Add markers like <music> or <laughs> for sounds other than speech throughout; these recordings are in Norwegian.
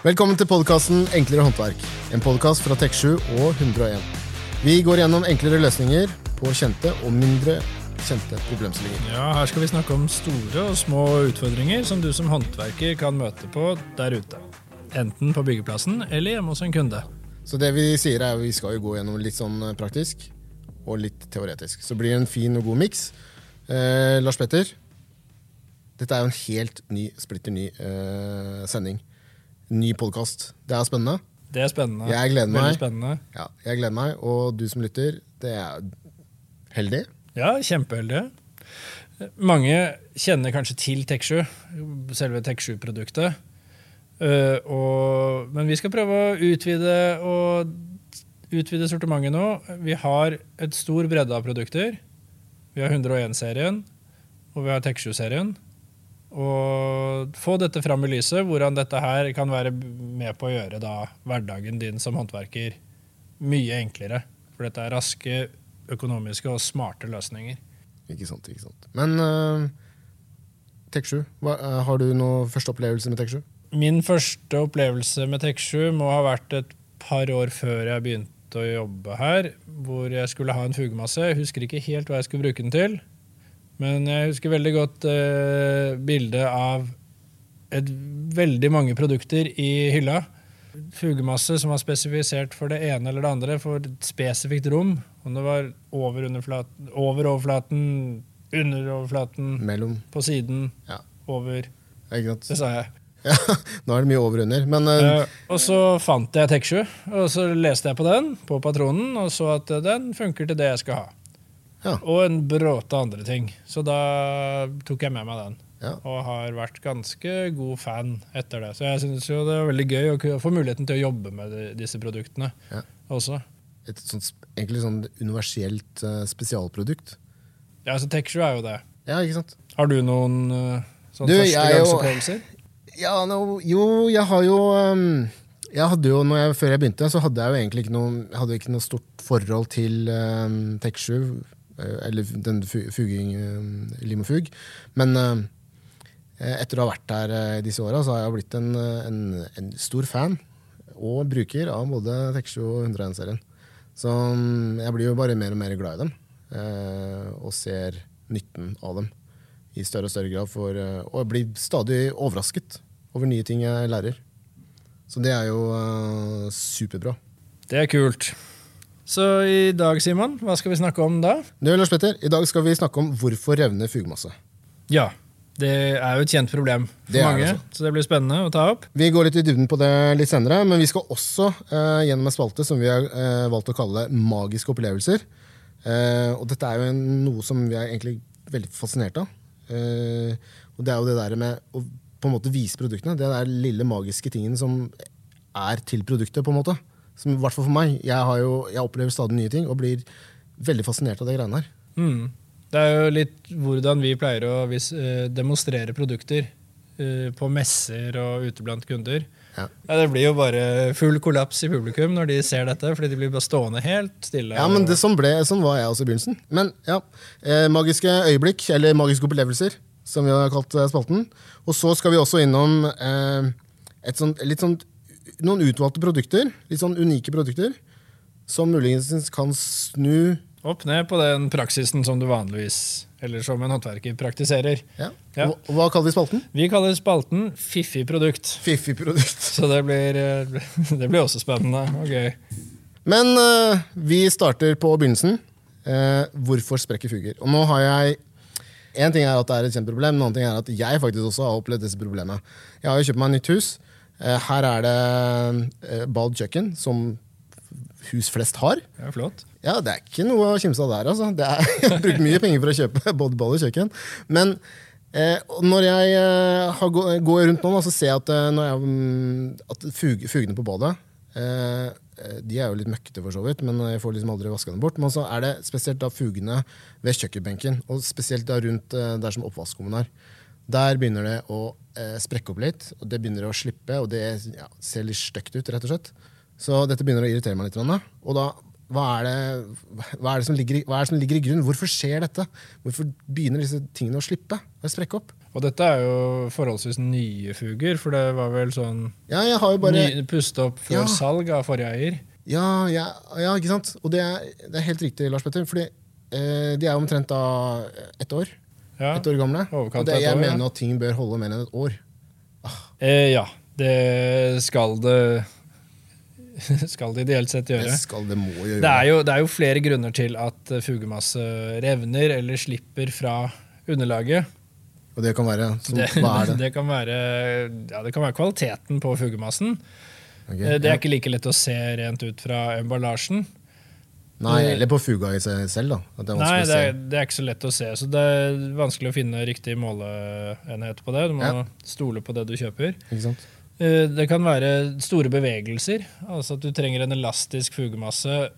Velkommen til podkasten Enklere håndverk. En podkast fra Tek7 og 101. Vi går gjennom enklere løsninger på kjente og mindre kjente problemstillinger. Ja, Her skal vi snakke om store og små utfordringer som du som håndverker kan møte på der ute. Enten på byggeplassen eller hjemme hos en kunde. Så det vi sier er at vi skal jo gå gjennom litt sånn praktisk og litt teoretisk. Så blir det en fin og god miks. Eh, Lars Petter, dette er jo en helt ny, splitter ny eh, sending. Ny podkast. Det er spennende. Det er spennende. Jeg gleder meg. Spennende. Ja, jeg gleder meg, og du som lytter, det er heldig. Ja, kjempeheldig. Mange kjenner kanskje til Tek7, selve Tek7-produktet. Uh, og, men vi skal prøve å utvide, og, utvide sortimentet nå. Vi har et stor bredde av produkter. Vi har 101-serien, og vi har Tek7-serien. Og få dette fram i lyset, hvordan dette her kan være med på å gjøre da, hverdagen din som håndverker mye enklere. For dette er raske, økonomiske og smarte løsninger. Ikke sant, ikke sant. Men uh, Tek7, uh, har du noen første opplevelse med Tek7? Min første opplevelse med Tek7 må ha vært et par år før jeg begynte å jobbe her, hvor jeg skulle ha en fugemasse. Jeg husker ikke helt hva jeg skulle bruke den til, men jeg husker veldig godt uh, bildet av et, veldig mange produkter i hylla. Fugemasse som var spesifisert for det ene eller det andre, for et spesifikt rom. Om det var over, over overflaten, under overflaten, Mellom. på siden, Ja. over. Det sa jeg. Ja, <laughs> nå er det mye over og under. Men uh, uh, og så fant jeg Tek7, og så leste jeg på den, på patronen, og så at den funker til det jeg skal ha. Ja. Og en bråte andre ting. Så da tok jeg med meg den. Ja. Og har vært ganske god fan etter det. Så jeg syns jo det er veldig gøy å få muligheten til å jobbe med de, disse produktene Ja. også. et sånt, egentlig sånn universelt uh, spesialprodukt. Ja, så Tek7 er jo det. Ja, ikke sant? Har du noen uh, sånn Du, er jo- førstegangsopplevelser? Ja, no, jo, jeg har jo um, jeg hadde jo, jeg, Før jeg begynte, så hadde jeg jo egentlig ikke noe, ikke noe stort forhold til um, Tek7, eh, eller den fuging, um, lim og fug. Men um, etter å ha vært der disse åra, så har jeg blitt en, en, en stor fan og bruker av både Tek7 og 101-serien. Så um, jeg blir jo bare mer og mer glad i dem, eh, og ser nytten av dem i større og større grad. For, eh, og jeg blir stadig overrasket over nye ting jeg lærer. Så det er jo eh, superbra. Det er kult. Så i dag, Simon, hva skal vi snakke om da? Du, Lars Petter, I dag skal vi snakke om hvorfor revner fugemasse. Ja, det er jo et kjent problem for Det mange, det så det blir spennende å ta opp. Vi går litt i dybden på det litt senere, men vi skal også eh, gjennom en spalte som vi har eh, valgt å kalle Magiske opplevelser. Eh, og dette er jo en, noe som vi er egentlig veldig fascinert av. Eh, og det er jo det der med å på en måte vise produktene. Det er den lille magiske tingen som er til produktet, på en måte. Som, I hvert fall for meg. Jeg, har jo, jeg opplever stadig nye ting og blir veldig fascinert av de greiene her. Mm. Det er jo litt hvordan vi pleier å vis, eh, demonstrere produkter eh, på messer og ute blant kunder. Ja. Ja, det blir jo bare full kollaps i publikum når de ser dette, fordi de blir bare stående helt stille. Ja, men det, sånn, ble, sånn var jeg også i begynnelsen. Men ja, eh, magiske øyeblikk, eller magiske opplevelser, som vi har kalt eh, spalten. Og så skal vi også innom eh, et sånt, litt sånn, noen utvalgte produkter, litt sånn unike produkter, som muligens kan snu Opp ned på den praksisen som du vanligvis, eller som en håndverker, praktiserer. ja. Ja. Og, hva kaller vi spalten? Vi kaller spalten Fiffig produkt. Fiffig produkt. Så det blir, eh, <laughs> det blir også spennende og gøy. Men uh, vi starter på begynnelsen. Uh, hvorfor sprekker fuger? Og nå har jeg En ting er at det er et kjent problem, en annen ting er at jeg faktisk også har opplevd disse problemene. Jeg har jo kjøpt meg nytt hus. Eh, her er det eh, bad kjøkken, som hus flest har. Ja, flott. Ja, Det er ikke noe å kimse av der. altså. Det er, <laughs> jeg har brukt mye penger for å kjøpe <laughs> både bad og kjøkken. Men eh, når jeg eh, gå, går rundt nå, så ser jeg at, eh, når jeg, mm, at fug, fugene på badet eh, De er jo litt møkkete, for så vidt, men jeg får liksom aldri vaska dem bort. Men så er det spesielt da fugene ved kjøkkenbenken, og spesielt da rundt der som oppvaskkummen er. Der begynner det å eh, sprekke opp litt, og det begynner å slippe, og det ja, ser litt stygt ut, rett og slett. Så dette begynner å irritere meg litt. Og da, hva er, det, hva, er det som ligger hva er det som ligger i grunnen? Hvorfor skjer dette? Hvorfor begynner disse tingene å slippe? Å sprekke opp? Og dette er jo forholdsvis nye fuger, for det var vel sånn Ja, jeg har jo bare ny, puste opp før Ja. salg av forrige eier. Ja, ja, ja ikke sant? Og det er, det er helt riktig, Lars Petter. Fordi eh, de er omtrent da ett år. Ja. Ett år gamle. Overkant Og det, jeg år, ja. mener at ting bør holde mer enn et år. Eh, ja, det skal det <laughs> skal det ideelt sett gjøre. Det skal det må gjøre. Det er, jo, det er jo flere grunner til at eh, fugemasse revner eller slipper fra underlaget. Og det kan være <laughs> så, Det, Hva er det? det, kan være, ja, det kan være kvaliteten på fugemassen. Okay, det Det ja. er ikke like lett å se rent ut fra emballasjen. Nei, eller på fuga i seg selv, da. Det er Nei, det er, det er ikke så lett å se, så det er vanskelig å finne riktig måleenhet på det. Du må Ja. stole på det du kjøper. Ikke sant? Eh, Det kan være store bevegelser, altså at du trenger en elastisk fugemasse,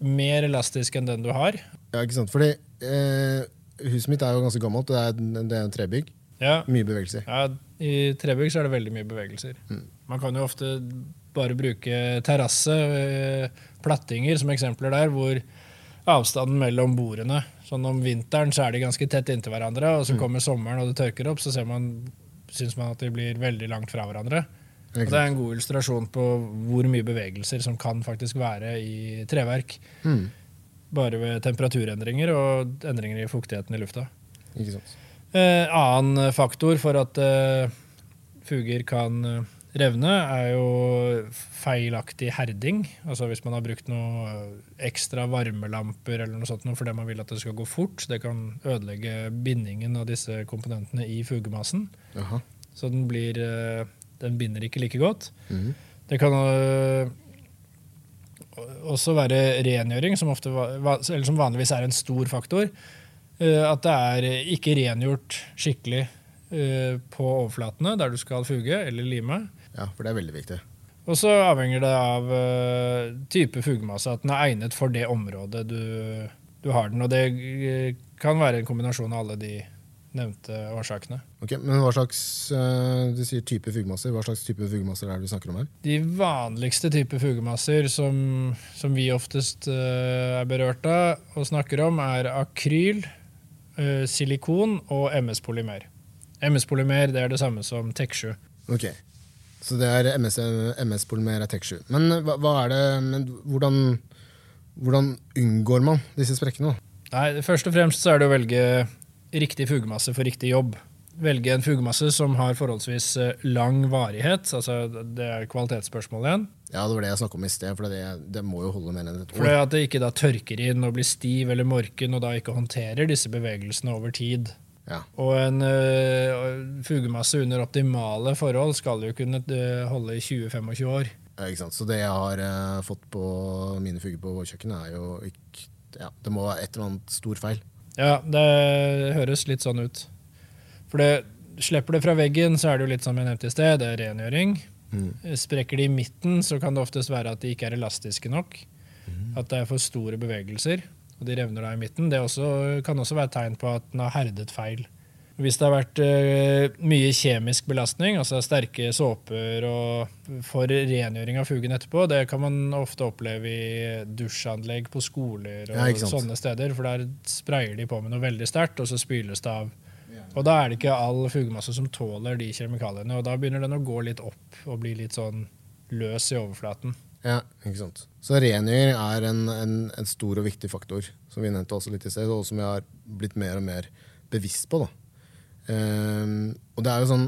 mer elastisk enn den du har. Ja, ikke sant? Fordi eh, huset mitt er jo ganske gammelt. Det er, det er en trebygg. Ja, Mye bevegelser. ja I trebygg så er det veldig mye bevegelser. Mm. Man kan jo ofte bare bruke terrasse, eh, plattinger som eksempler der, hvor avstanden mellom bordene Sånn Om vinteren så er de ganske tett inntil hverandre, og så Mm. kommer sommeren og det tørker opp, så ser man, syns man at de blir veldig langt fra hverandre. Og det er en god illustrasjon på hvor mye bevegelser som kan faktisk være i treverk. Mm. Bare ved temperaturendringer og endringer i fuktigheten i lufta. Eh, annen faktor for at eh, fuger kan eh, revne, er jo feilaktig herding. Altså hvis man har brukt noe eh, ekstra varmelamper eller noe sånt fordi man vil at det skal gå fort. Det kan ødelegge bindingen av disse komponentene i fugemassen. Aha. Så den, blir, eh, den binder ikke like godt. Mm. Det kan øh, også være rengjøring, som, ofte, som vanligvis er en stor faktor. Eh, At det er ikke rengjort skikkelig eh, på overflatene der du skal fuge eller lime. Ja, for det er veldig viktig. Og så avhenger det av eh, type fugemasse, at den er egnet for det området du, du har den. Og det eh, kan være en kombinasjon av alle de nevnte årsakene. Ok, Men hva slags eh, Du sier type fugemasser. Hva slags type fugemasser er det du snakker om her? De vanligste type fugemasser som, som vi oftest eh, er berørt av og snakker om, er akryl, eh, silikon og MS-polymer. MS-polymer det er det samme som TEK7. Ok, Så det er MS, MS-polymer er TEK7. Men, eh, det, men hvordan, hvordan unngår man disse sprekkene? Nei, Først og fremst så er det å velge riktig fugemasse for riktig jobb. Velge en fugemasse som har forholdsvis eh, lang varighet. altså Det er kvalitetsspørsmål igjen. Ja, Det var det jeg snakka om i sted, for det, det må jo holde mer enn et For år. det at det ikke da tørker inn og blir stiv eller morken og da ikke håndterer disse bevegelsene over tid. Ja, Og en uh, fugemasse under optimale forhold skal jo kunne øh, holde i 20-25 år. ja, ikke sant? Så det jeg har uh, fått på mine fuger på kjøkkenet, er jo ikke ja, Det må være et eller annet stor feil. Ja, det høres litt sånn ut. For det, slipper det fra veggen, så er det jo litt som jeg nevnte i sted, det er rengjøring. Mm. Sprekker de i midten, så kan det oftest være at de ikke er elastiske nok. At det er for store bevegelser, og de revner da i midten. Det også, kan også være et tegn på at den har herdet feil. Hvis det har vært uh, mye kjemisk belastning, altså sterke såper og for rengjøring av fugen etterpå, det kan man ofte oppleve i dusjanlegg på skoler og Ja, sånne steder. For der sprayer de på med noe veldig sterkt, og så spyles det av. Og da er det ikke all fugemasse som tåler de kjemikaliene, og da begynner den å gå litt opp og bli litt sånn løs i overflaten. Ja, ikke sant. Så rengjøring er en, en, en stor og viktig faktor, som vi nevnte også litt i sted, og som jeg har blitt mer og mer bevisst på. Ehm, og det er jo sånn,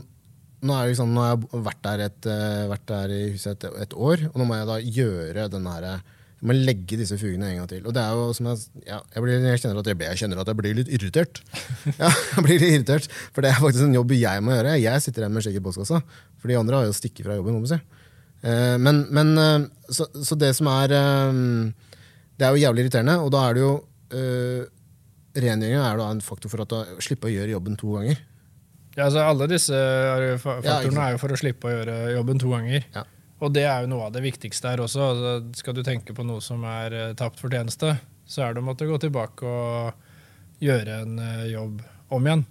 nå, er liksom, nå har jeg vært der, et, eh, vært der i huset et, et år, og nå må jeg da gjøre den her jeg må legge disse fugene en gang til. Og det er jo som jeg, ja, jeg, blir, jeg, kjenner jeg, jeg kjenner at jeg blir litt irritert. <laughs> Ja, jeg blir litt irritert, For det er faktisk en jobb jeg må gjøre. Jeg sitter her med skjegg i postkassa, for de andre har jo stikket fra jobben. må man si. Eh, men, men eh, så, så det som er eh, Det er jo jævlig irriterende, og da er det jo Rengjøringa er da en faktor for at du slipper å gjøre jobben to ganger. Ja, altså Alle disse faktorene er jo for å slippe å gjøre jobben to ganger. Ja. Og det er jo noe av det viktigste her også. Altså, skal du tenke på noe som er tapt fortjeneste, så er det å måtte gå tilbake og gjøre en jobb om igjen.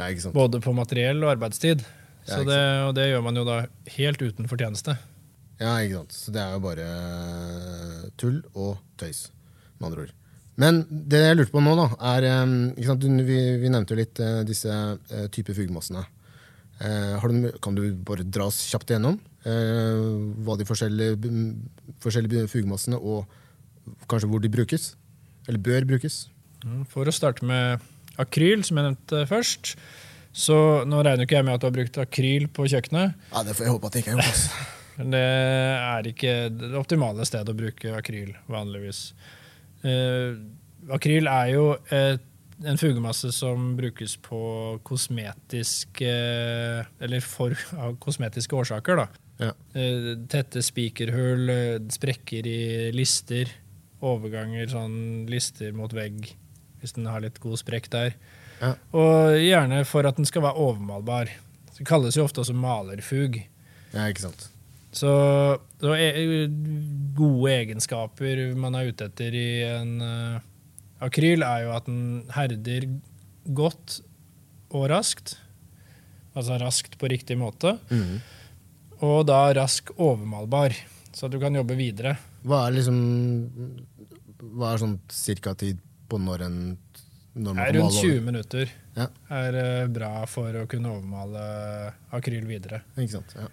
Ja? Både på materiell og arbeidstid. Ja, Så det, og det gjør man jo da helt uten fortjeneste. Ja, ikke sant? Så det er jo bare tull og tøys, med andre ord. Men det jeg lurte på nå, da, er eh, ikke sant, vi, vi nevnte jo litt eh, disse eh, typer fugemassene. Eh, har du, kan du bare dra oss kjapt igjennom eh, hva de forskjellige, b- forskjellige fugemassene og kanskje hvor de brukes? Eller bør brukes? Mm, For å starte med akryl, som jeg nevnte først. Så nå regner ikke jeg med at du har brukt akryl på kjøkkenet. Ja, Det får jeg håpe at det ikke er gjort. <laughs> Men det er ikke det optimale stedet å bruke akryl, vanligvis. Uh, akryl er jo et, en fugemasse som brukes på kosmetiske Eller for av kosmetiske årsaker, da. Ja. Uh, tette spikerhull, eh, sprekker i lister, overganger sånn lister mot vegg, hvis den har litt god sprekk der. Ja. Og gjerne for at den skal være overmalbar. Det kalles jo ofte også malerfug. ja, ikke sant. Så, så e gode egenskaper man er ute etter i en uh, akryl, er jo at den herder godt og raskt. Altså raskt på riktig måte. Mm. Og da rask overmalbar, så at du kan jobbe videre. Hva er liksom Hva er sånn cirka tid på når en når man rundt male 20 minutter Ja. er uh, bra for å kunne overmale akryl videre. Ikke sant? Ja.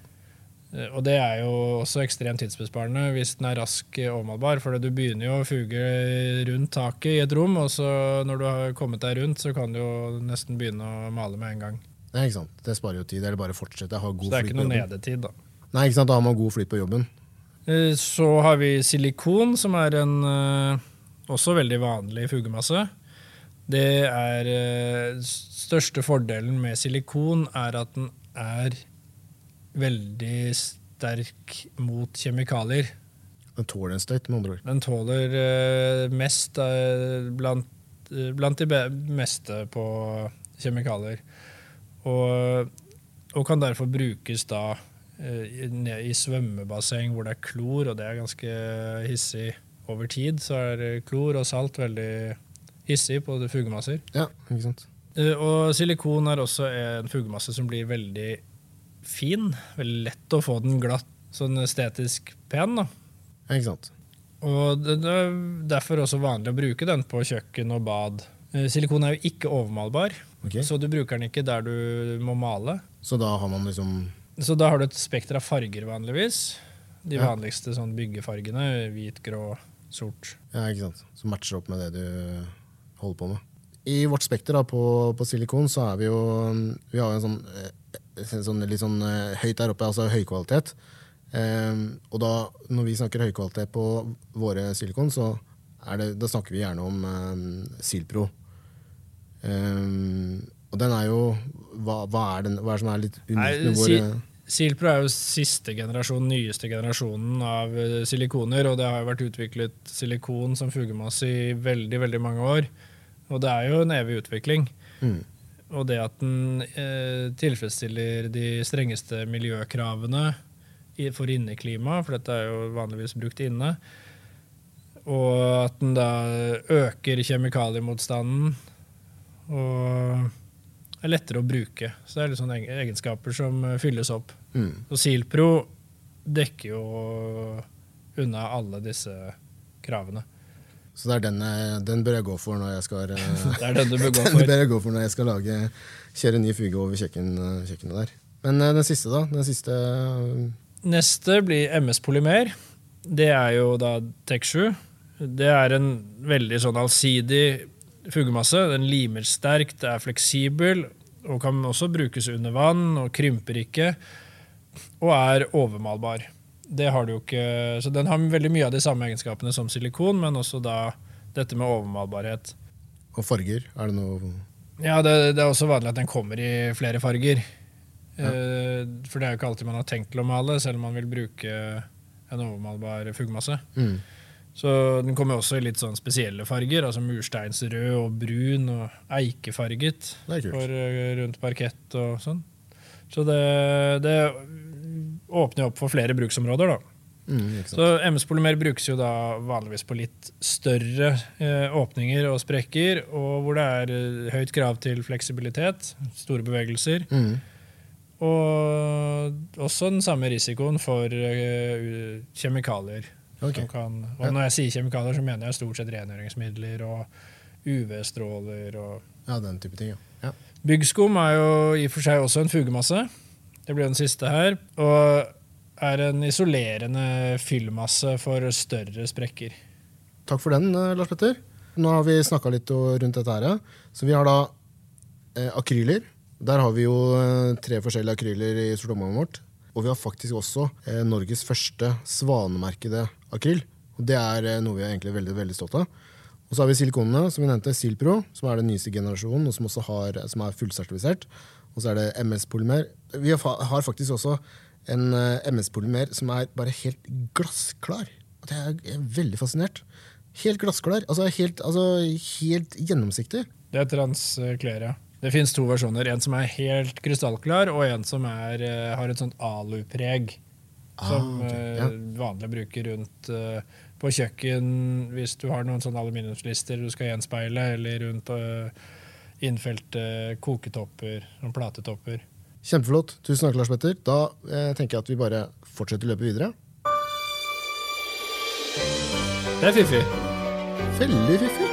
Eh, Og det er jo også ekstremt tidsbesparende hvis den er rask overmalbar. For du begynner jo å fuge rundt taket i et rom, og så når du har kommet deg rundt, så kan du jo nesten begynne å male med en gang. Nei, ikke sant. Det sparer jo tid. Eller bare fortsette. Ha Så det er ikke noe nedetid, da. Nei, ikke sant. Da har man god flyt på jobben. Eh, Så har vi silikon, som er en eh, også veldig vanlig fugemasse. Det er Største fordelen med silikon er at den er veldig sterk mot kjemikalier. Den tåler en støyt, med andre ord. Den tåler uh, mest uh, blant, uh, blant de meste på kjemikalier. Og, og kan derfor brukes da i- i svømmebasseng hvor det er klor, og det er ganske hissig over tid. Så er klor og salt veldig hissig på fugemasser. Ja, ikke sant. Og silikon er også en fugemasse som blir veldig fin. Veldig lett å få den glatt, sånn estetisk pen. da. Ikke sant. Og det det er derfor også vanlig å bruke den på kjøkken og bad. Eh, Silikon er jo ikke overmalbar, okay. så du bruker den ikke der du må male. Så da har man liksom Så da har du et spekter av farger vanligvis. De Ja. vanligste sånn byggefargene. Hvit, grå, sort. Ja, ikke sant. Som matcher opp med det du holder på med. I vårt spekter da, på, på silikon så er vi jo Vi har jo en sånn, eh, sånn litt sånn eh, høyt der oppe, altså høykvalitet. Um, og da, når vi snakker høykvalitet på våre silikon, så det, da snakker vi gjerne om um, Silpro. Um, og den er jo hva, hva, er den, hva er det som er litt unikt med våre Silpro er jo siste generasjon, nyeste generasjonen av eh, silikoner, og det har jo vært utviklet silikon som fugemasse i veldig, veldig mange år. Og det er jo en evig utvikling. mm, Og det at den eh, tilfredsstiller de strengeste miljøkravene for inneklima, for dette er jo vanligvis brukt inne, og at den da øker kjemikaliemotstanden og er lettere å bruke. Så det er litt sånne egenskaper som eh, fylles opp. mm. Og Silpro dekker jo unna alle disse kravene. Så det er den, den bør jeg gå for når jeg skal <laughs> eh, Det er den du bør gå <laughs> for. bør jeg gå for når jeg skal lage, kjøre ny fuge over kjøkken, kjøkkenet der. Men eh, den siste, da? Den siste eh, Neste blir MS Polymer. Det er jo da Tech7. Det er en veldig sånn allsidig fugemasse. Den limer sterkt, er fleksibel og kan også brukes under vann og krymper ikke. Og er overmalbar. Det har du jo ikke, så Den har veldig mye av de samme egenskapene som silikon, men også da dette med overmalbarhet. Og farger? Er det noe Ja, det, det er også vanlig at den kommer i flere farger. Ja. for det er jo ikke alltid man har tenkt til å male, selv om man vil bruke en overmalbar fuggemasse. mm. Så den kommer også i litt sånn spesielle farger, altså mursteinsrød og brun og eikefarget for eh, rundt parkett og sånn. Så det, det åpner opp for flere bruksområder, da. Mm. Så MS-polymer brukes jo da vanligvis på litt større eh, åpninger og sprekker, og hvor det er eh, høyt krav til fleksibilitet, store bevegelser, Mm. og også den samme risikoen for eh, kjemikalier. Okay. Som kan, og når jeg sier kjemikalier, så mener jeg stort sett rengjøringsmidler og UV-stråler. og Ja, den type ting, ja. ja. Byggskum er jo i og for seg også en fugemasse. Det blir den siste her. Og er en isolerende fyllmasse for større sprekker. Takk for den, eh, Lars Petter. Nå har vi snakka litt rundt dette her. Så vi har da eh, akryler. Der har vi jo eh, tre forskjellige akryler i sortimentet vårt. Og vi har faktisk også eh, Norges første svanemerkede akryl. Og det er eh, noe vi er egentlig veldig, veldig stolt av. Og så har vi silikonene, som vi nevnte, Silpro, som er den nyeste generasjonen, og som har, som er fullsertifisert. Og så er det MS-polymer. Vi har, faktisk også en eh, MS-polymer som er bare helt glassklar. Og det er veldig fascinert. Helt glassklar. Altså helt, altså helt gjennomsiktig. Det er transklær, ja. Det fins to versjoner. En som er helt krystallklar, og en som er, eh, har et sånt alupreg. Som Ah, ok, eh, ja. vanlig bruker rundt på kjøkken hvis du har noen sånne aluminiumslister du skal gjenspeile, eller rundt innfelte koketopper platetopper. Kjempeflott. Tusen takk, Lars Petter. Da eh, tenker jeg at vi bare fortsetter løpet videre. Det er fiffig. Veldig fiffig.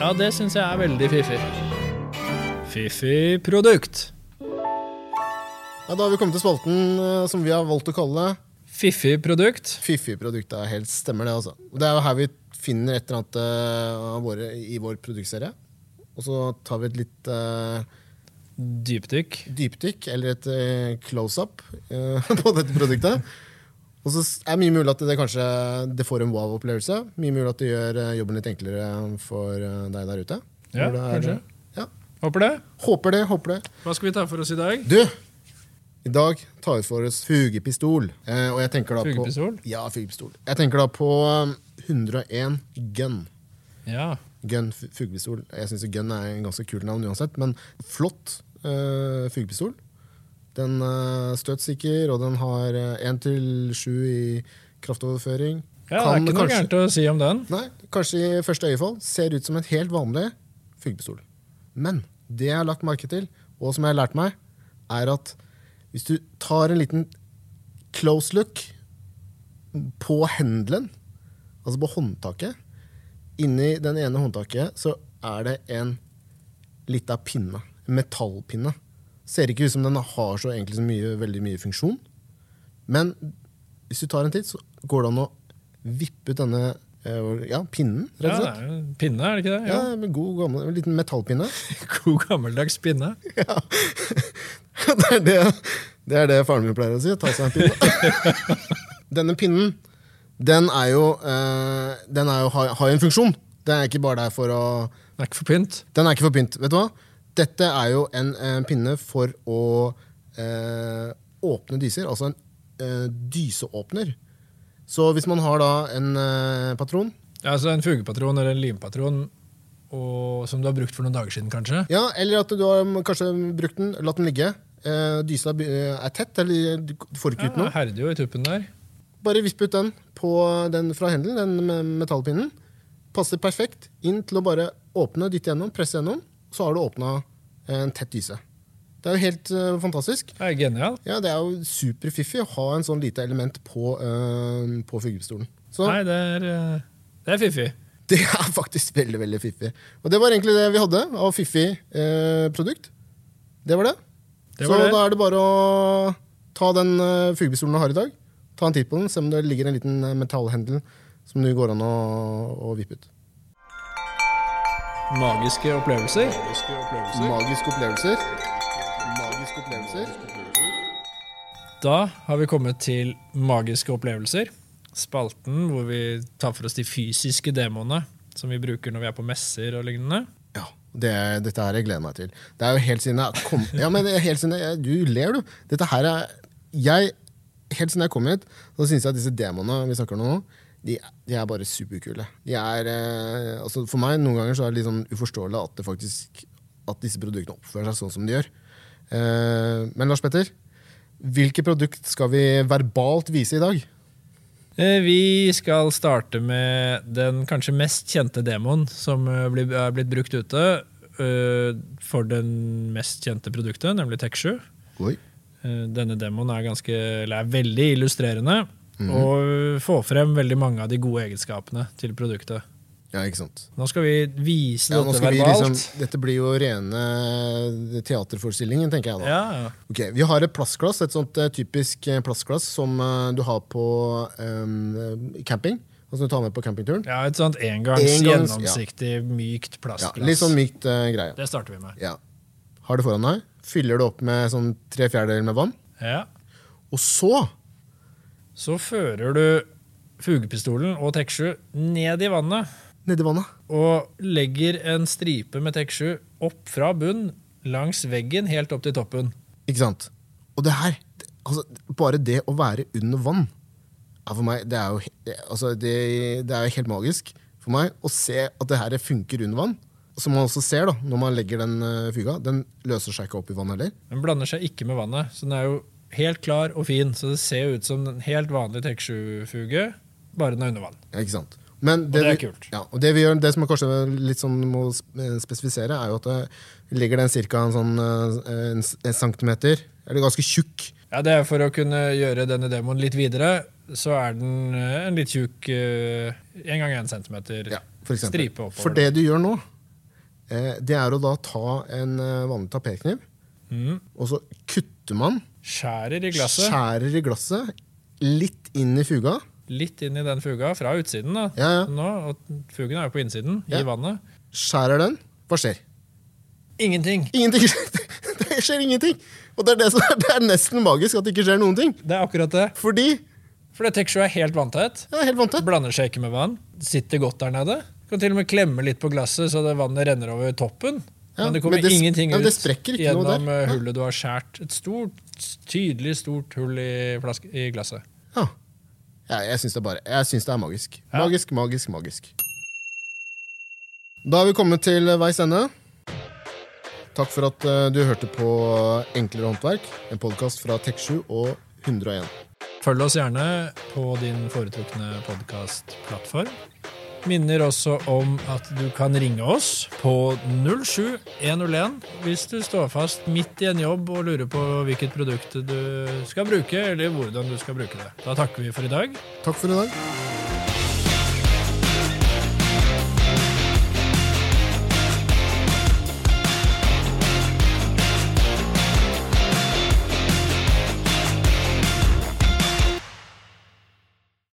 Ja, det syns jeg er veldig fiffig. Fiffig produkt. Ja, da har vi kommet til spalten eh, som vi har valgt å kalle Fiffig produkt. Fiffig produkt. Det er helt stemmer, det. altså. Det er jo her vi finner et eller annet eh, av våre, i vår produktserie. Og så tar vi et litt eh, Dypdykk. dypdykk, eller et eh, close-up, eh, <laughs> på dette produktet. Og så er det mye mulig at det kanskje det får en wow-opplevelse. Mye mulig at det gjør eh, jobben litt enklere for deg der ute. Ja, det er- kanskje. Ja. Håper det. Håper det, håper det. Hva skal vi ta for oss i dag? Du, i dag tar vi for oss fugepistol. Eh, og jeg tenker da Fugepistol? på Ja, fugepistol. Jeg tenker da på um, 101 gun. Ja. Gun, fugepistol. Jeg syns gun er en ganske kult navn uansett, men flott eh, fugepistol. Den er støtsikker, og den har én til sju i kraftoverføring. ja det er ikke noe kanskje- gærent å si om den. Nei, kanskje i første øyefall ser ut som en helt vanlig fugepistol. Men det jeg har lagt merke til, og som jeg har lært meg, er at hvis du tar en liten close look på hendelen, altså på håndtaket Inni den ene håndtaket så er det en lita pinne. Metallpinne. Ser ikke ut som den har så så mye, veldig mye funksjon. Men hvis du tar en titt, så går det an å vippe ut denne eh, ja, pinnen, rett og slett. Ja, pinne, er det ikke det? Ja, Ja. god, gammel, en liten metallpinne. <laughs> God gammeldags pinne. <laughs> Ja. <laughs> det, er det, det er det faren min pleier å si. Ta seg en pinne. Denne pinnen, den er jo, eh, den er jo har, har jo en funksjon. Den er ikke bare der for å Den er ikke for pynt. Den er ikke for pynt. Vet du hva? Dette er jo en, en pinne for å eh, åpne dyser. Altså en eh, dyseåpner. Så hvis man har da en eh, patron Ja, altså En fugepatron eller en limpatron og, som du har brukt for noen dager siden, kanskje. Ja, eller at du har kanskje brukt den, latt den ligge. Eh, dysa er tett, eller du får ikke ut Ja, noe. herder jo i tuppen der. Bare visp ut den på den fra hendelen, den metallpinnen. Passer perfekt inn til å bare åpne, dytte gjennom, presse gjennom. Så har du åpna en tett dyse. Det er jo helt uh, fantastisk. Det er genialt. Ja, Det er jo superfiffig å ha en sånn lite element på, uh, på fugepistolen. Nei, det er, eh, det er fiffig. <laughs> det er faktisk veldig veldig fiffig. Og det var egentlig det vi hadde av fiffig eh, produkt. Det var det. Det Så det. da er det bare å ta den uh, fugepistolen du har i dag, ta en titt på den, se om det ligger en liten metallhendel som det går an å, å vippe ut. Magiske opplevelser. Magiske opplevelser. Magiske opplevelser. Da har vi kommet til magiske opplevelser. Spalten hvor vi tar for oss de fysiske demoene som vi bruker når vi er på messer og lignende. Ja, det, dette her jeg gleder meg til. Det er jo helt siden jeg kom Ja, men det helt siden jeg, Du ler, du. Dette her er jeg, Helt siden jeg kom hit, så syns jeg at disse demoene vi snakker om nå, de, de er bare superkule. De er eh, altså For meg noen ganger så er det litt sånn uforståelig at, det faktisk, at disse produktene oppfører seg sånn som de gjør. Eh, men Lars Petter, hvilke produkt skal vi verbalt vise i dag? Eh, Vi skal starte med den kanskje mest kjente demoen som eh, er blitt brukt ute eh, for den mest kjente produktet, nemlig Tech7. Eh, Denne demoen er, ganske, eller er veldig illustrerende. Mhm. og få frem veldig mange av de gode egenskapene til produktet. Ja, ikke sant. Nå skal vi vise Ja, dette verbalt. vi liksom, dette blir jo rene teaterforestillingen, tenker jeg da. Ja, ja. Ok, Vi har et plastglass, et sånt eh, typisk eh, plastglass som eh, du har på um, camping. Som du tar med på campingturen. ja, et sånt engangs, Engangs, gjennomsiktig, mykt Ja, plastglass. litt sånn mykt uh, greie. Det starter vi med. Ja. Har det foran deg. Fyller det opp med sånn tre fjerdedeler med vann. Ja. Og så Så fører du fugepistolen og Tek7 ned i vannet Ned i vannet. og legger en stripe med Tek7 opp fra bunn langs veggen helt opp til toppen. Ikke sant? Og det her, altså, bare det å være under vann er for meg, det er, jo, altså, det, det er jo helt magisk for meg å se at det her funker under vann. Som man også ser da, når man legger den eh, fuga. Den løser seg ikke opp i vann heller. Den blander seg ikke med vannet, så den er jo helt klar og fin. Så det ser ut som en helt vanlig Tek7-fuge, bare den er under vann. Ja, ikke sant? Men det er vi, kult. Ja, og det vi gjør, det som er kanskje litt sånn må spesifisere, er jo at det, ligger den ca. En, sånn, eh, en, en centimeter, eller ganske tjukk. Ja, Det er for å kunne gjøre denne demoen litt videre. Så er den eh, en litt tjukk eh, en gang en centimeter Ja, for stripe oppover. For det du gjør nå, eh, det er å da ta en eh, vanlig tapetkniv, Mm. og så kutter man, Skjærer i glasset skjærer i glasset, litt inn i fuga. litt inn i den fuga fra utsiden. da. Ja, ja. Nå, og Fugen er jo på innsiden, Ja. i vannet. Skjærer den. Hva skjer? Ingenting! Ingenting. <laughs> Det skjer ingenting. Og det er, det, som det er nesten magisk at det ikke skjer noen ting. Det er akkurat det. Fordi For det Tek7 er helt vanntett. Er helt vanntett. Blander seg ikke med vann. Sitter godt der nede. Kan til og med klemme litt på glasset så det vannet renner over toppen. Ja, men det kommer men det- ingenting ja, ut noe gjennom eh, hullet du har skjært. Et stort, tydelig stort hull i, flaske, i glasset. Ja. Ja, jeg syns det, det er magisk. Ja. Magisk, magisk, magisk. Da har vi kommet til veis ende. Takk for at eh, du hørte på Enklere håndverk, en podkast fra Tek7 og 101. Følg oss gjerne på din foretrukne podkastplattform. Minner også om at du kan ringe oss på 07101 hvis du står fast midt i en jobb og lurer på hvilket produkt du skal bruke, eller hvordan du skal bruke det. Da takker vi for i dag. Takk for i dag.